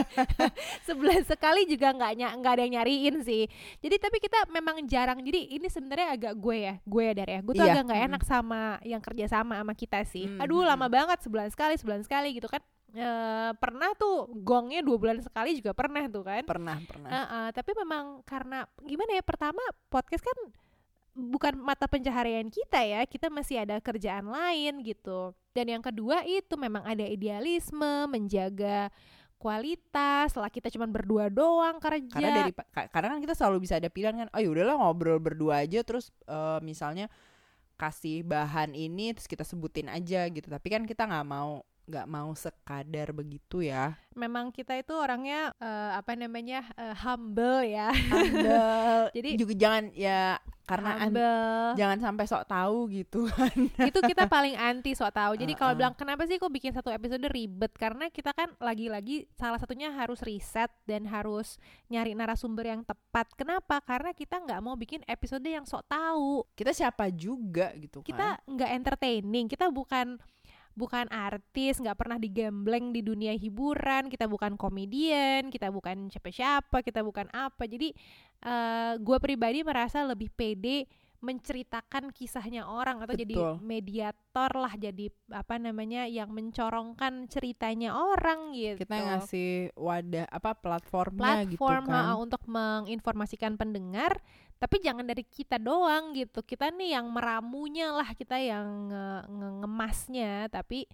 sebulan sekali juga nggak ny- nggak ada yang nyariin sih. Jadi tapi kita memang jarang jadi ini sebenarnya agak gue ya gue ya dari ya. Gue tuh Iya, agak nggak enak sama yang kerja sama sama kita sih. Mm, aduh lama banget sebulan sekali sebulan sekali gitu kan. Eh, pernah tuh gongnya dua bulan sekali juga pernah tuh kan. Pernah, pernah. Heeh, tapi memang karena gimana ya pertama podcast kan bukan mata pencaharian kita ya kita masih ada kerjaan lain gitu dan yang kedua itu memang ada idealisme menjaga kualitas lah kita cuma berdua doang kerja Karena dari ka- karena kan kita selalu bisa ada pilihan kan. Oh ya udahlah ngobrol berdua aja terus eh, misalnya kasih bahan ini terus kita sebutin aja gitu. Tapi kan kita nggak mau nggak mau sekadar begitu ya. memang kita itu orangnya eh, apa namanya eh, humble ya Humble. Jadi juga jangan ya karena an- humble jangan sampai sok tahu gitu kan. itu kita paling anti sok tahu. Jadi kalau Uh-uh. bilang kenapa sih kok bikin satu episode ribet? Karena kita kan lagi-lagi salah satunya harus riset dan harus nyari narasumber yang tepat. Kenapa? Karena kita nggak mau bikin episode yang sok tahu. kita siapa juga gitu kan. Kita nggak entertaining. Kita bukan bukan artis, nggak pernah digembleng di dunia hiburan. Kita bukan komedian, kita bukan siapa-siapa, kita bukan apa. Jadi eh gue pribadi merasa lebih pede menceritakan kisahnya orang atau jadi Betul. mediator lah jadi apa namanya yang mencorongkan ceritanya orang gitu kita ngasih wadah apa platformnya gitu platform kan. ha, untuk menginformasikan pendengar tapi jangan dari kita doang gitu. Kita nih yang meramunya lah kita yang nge- nge- tapi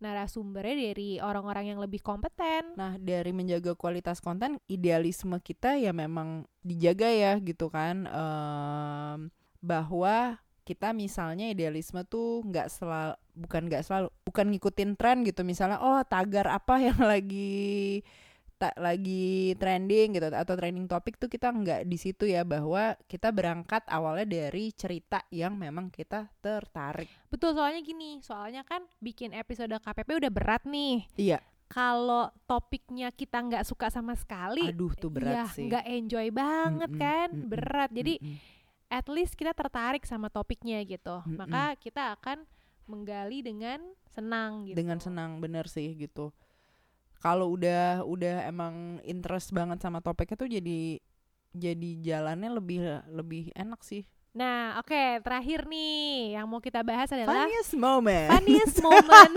narasumbernya dari orang-orang yang lebih kompeten. Nah, dari menjaga kualitas konten, idealisme kita ya memang dijaga ya gitu kan. Em, bahwa kita misalnya idealisme tuh nggak selalu bukan nggak selalu bukan ngikutin tren gitu. Misalnya oh tagar apa yang lagi tak lagi trending gitu atau trending topik tuh kita nggak di situ ya bahwa kita berangkat awalnya dari cerita yang memang kita tertarik. Betul soalnya gini soalnya kan bikin episode KPP udah berat nih. Iya. Kalau topiknya kita nggak suka sama sekali aduh tuh berat ya sih. nggak enjoy banget Mm-mm, kan mm-mm, berat. Jadi Mm-mm. at least kita tertarik sama topiknya gitu. Mm-mm. maka kita akan menggali dengan senang gitu. Dengan senang bener sih gitu kalau udah udah emang interest banget sama topiknya tuh jadi jadi jalannya lebih lebih enak sih. Nah oke terakhir nih yang mau kita bahas adalah funniest moment. Funniest moment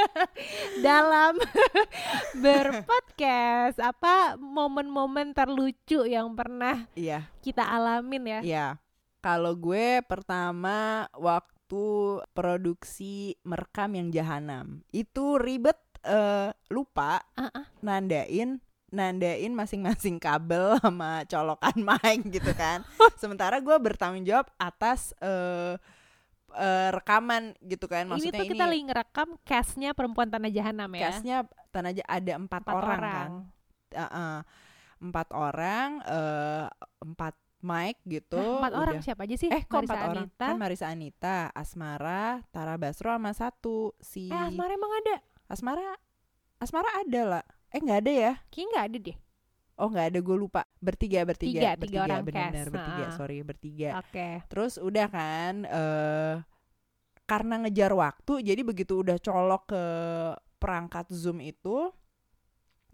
dalam berpodcast. Apa momen-momen terlucu yang pernah iya. kita alamin ya? Iya. Kalau gue pertama waktu produksi merekam yang jahanam. Itu ribet eh, lupa Ah, ah. nandain nandain masing-masing kabel sama colokan mic gitu kan. Sementara gue bertanggung jawab atas eh eh, rekaman gitu kan. ini Maksudnya tuh kita lagi ngerekam castnya perempuan tanah jahanam ya. castnya tanah aja ada empat, Empat orang, orang. kan. Heeh. empat orang, eh empat mic gitu. Hah, empat orang udah. siapa aja sih? Eh kok Marisa empat orang? Anita. Kan Marisa Anita, Asmara, Tara Basro sama satu si Eh Asmara emang ada? Asmara Asmara ada lah. Eh nggak ada ya? Kayaknya nggak ada deh. Oh nggak ada gue lupa. Bertiga bertiga Tiga, tiga bertiga orang benar bertiga Nah. sorry bertiga. Oke. Terus udah kan eh karena ngejar waktu jadi begitu udah colok ke perangkat Zoom itu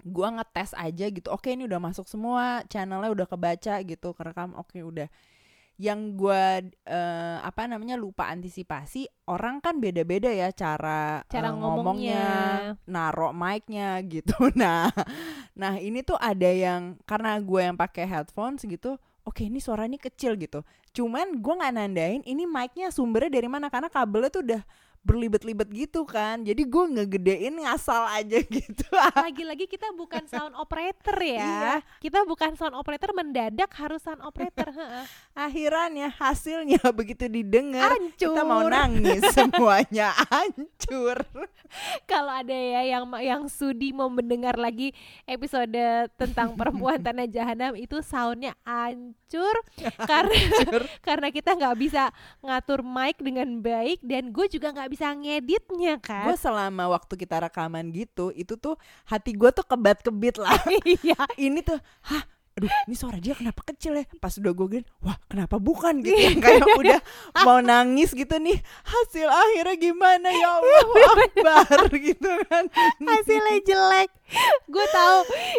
gua ngetes aja gitu. Oke ini udah masuk semua, channelnya udah kebaca gitu, kerekam. Oke udah. Yang gua eh, apa namanya lupa antisipasi, orang kan beda-beda ya cara Cara eh, ngomongnya. narok mic-nya gitu. Nah, nah ini tuh ada yang karena gue yang pakai headphones gitu. Oke, ini suaranya kecil gitu. Cuman gue nggak nandain ini mic-nya sumbernya dari mana karena kabelnya tuh udah berlibet-libet gitu kan. Jadi gue ngegedein ngasal aja gitu. Lagi-lagi kita bukan sound operator ya. Iya. Kita bukan sound operator mendadak harus sound operator. heeh. Akhirannya hasilnya begitu didengar Hancur. kita mau nangis semuanya hancur. Kalau ada ya yang yang sudi mau mendengar lagi episode tentang perempuan tanah jahanam itu soundnya hancur karena karena kita nggak bisa ngatur mic dengan baik dan gue juga nggak bisa ngeditnya kan. Gue selama waktu kita rekaman gitu, itu tuh hati gue tuh kebat-kebit lah. Iya. ini tuh hah aduh ini suara dia kenapa kecil ya? Pas udah gue gini wah kenapa bukan? gitu yang kayak udah mau nangis gitu nih. Hasil akhirnya gimana? Ya Allah akbar gitu kan. Hasilnya jelek. Gue tahu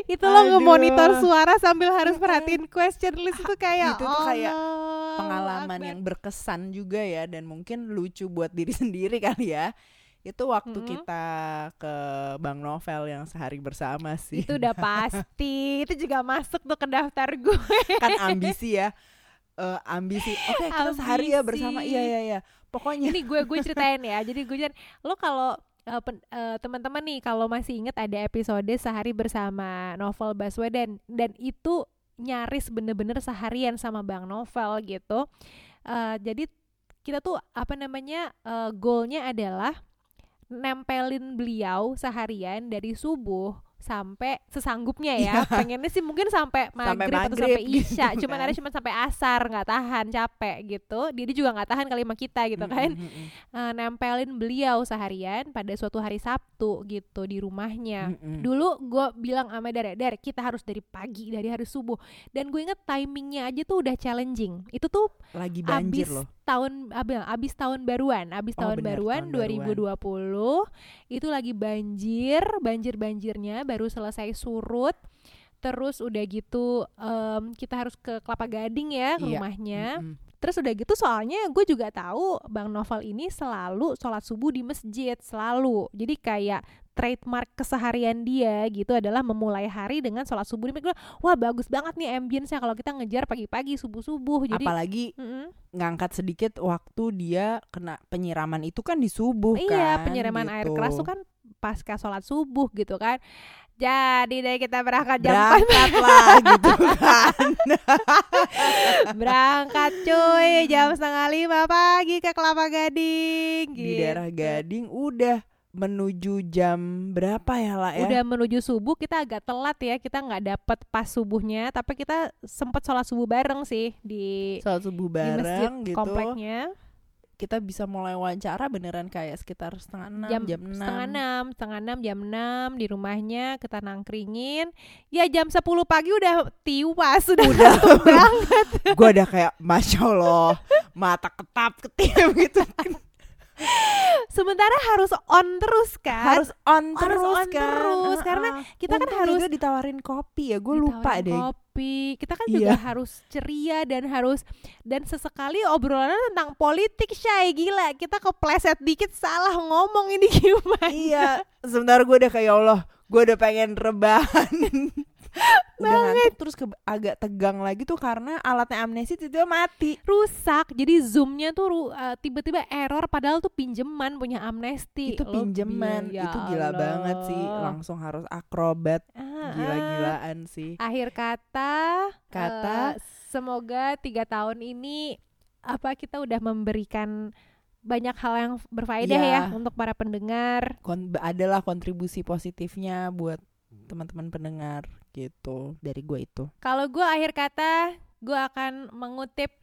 itu lo ngemonitor suara sambil harus perhatiin question list itu kayak Itu tuh kayak pengalaman Akbar. yang berkesan juga ya dan mungkin lucu buat diri sendiri kali ya itu waktu Mm-mm. kita ke Bang Novel yang sehari bersama sih. Itu udah pasti. Itu juga masuk tuh ke daftar gue. Kan ambisi ya. Eh, ambisi. Oke kita sehari ya bersama. Ambisi. iya iya iya. Pokoknya. Ini gue gue ceritain ya. Jadi gue ceritain lo kalau eh, pen- eh, teman-teman nih kalau masih inget ada episode sehari bersama Novel Baswedan dan itu nyaris bener-bener seharian sama Bang Novel gitu. Eh, jadi kita tuh apa namanya eh, goalnya adalah nempelin beliau seharian dari subuh sampai sesanggupnya ya Iya. pengennya sih mungkin sampai maghrib, atau maghrib sampai gitu isya cuman kan. ada cuma sampai asar nggak tahan capek gitu dia juga nggak tahan kali sama kita gitu kan Mm, mm, mm, eh, nempelin beliau seharian pada suatu hari Sabtu gitu di rumahnya. mm, mm. Dulu gue bilang sama Dara, Dar kita harus dari pagi, dari hari subuh. Dan gue inget timingnya aja tuh udah challenging. Itu tuh lagi banjir abis loh tahun abis, abis tahun baruan, abis Oh, tahun benar, baruan tahun 2020 itu lagi banjir, banjir banjirnya baru selesai surut. Terus udah gitu em, kita harus ke Kelapa Gading ya ke Iya. rumahnya. Mm, mm. Terus udah gitu soalnya gue juga tahu Bang Novel ini selalu sholat subuh di masjid selalu. Jadi kayak trademark keseharian dia gitu adalah memulai hari dengan sholat subuh. Di masjid. Wah bagus banget nih ambience-nya kalau kita ngejar pagi-pagi subuh-subuh. Jadi apalagi Mm-mm. ngangkat sedikit waktu dia kena penyiraman itu kan di subuh iya kan penyiraman air gitu. keras tuh kan pasca sholat subuh gitu kan. Jadi deh kita berangkat jam 4 berangkat lah gitu kan berangkat cuy jam setengah lima pagi ke Kelapa Gading. di gitu. daerah Gading udah menuju jam berapa ya lah ya? Udah menuju subuh kita agak telat ya kita nggak dapet pas subuhnya tapi kita sempet sholat subuh bareng sih di sholat subuh di masjid bareng gitu. kompleknya. Kita bisa mulai wawancara beneran kayak sekitar setengah enam jam, jam, enam. setengah enam setengah enam jam enam di rumahnya kita nangkringin ya jam 10 pagi udah tiwas udah udah. banget. Gue udah kayak masya allah mata ketap ketip gitu sementara harus on terus kan? Harus on Harus terus on kan? terus, karena kita kan Untung harus juga ditawarin kopi ya gue lupa deh. kopi. Kita kan Iya. juga harus ceria dan harus dan sesekali obrolannya tentang politik Syai. Gila kita kepleset dikit salah ngomong ini gimana? Iya sebentar gue udah kayak ya Allah gue udah pengen rebahan udah ngantuk terus ke, agak tegang lagi tuh karena alatnya amnesti tiba-tiba mati. Rusak. Jadi zoomnya tuh eh, tiba-tiba error padahal tuh pinjeman punya amnesti. Itu pinjeman. ya itu gila Allah. banget sih. Langsung harus akrobat. Ah, gila-gilaan sih. Akhir kata, Kata- eh, semoga tiga tahun ini apa kita udah memberikan banyak hal yang berfaedah Iya. ya untuk para pendengar. Kon adalah kontribusi positifnya buat teman-teman pendengar gitu dari gue itu. Kalau gue akhir kata, gue akan mengutip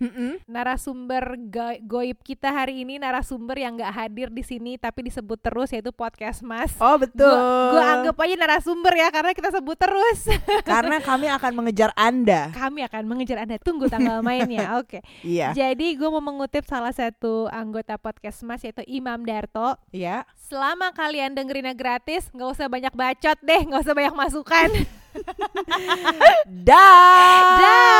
narasumber go- goib kita hari ini, narasumber yang nggak hadir di sini tapi disebut terus yaitu podcast Mas. Oh betul. Gue anggap aja narasumber ya karena kita sebut terus. karena kami akan mengejar anda. Kami akan mengejar Anda. Tunggu tanggal mainnya. Oke. Iya. Jadi gue mau mengutip salah satu anggota podcast Mas yaitu Imam Darto. Iya. Selama kalian dengerinnya gratis, nggak usah banyak bacot deh, nggak usah banyak masukan. Dah. Dah.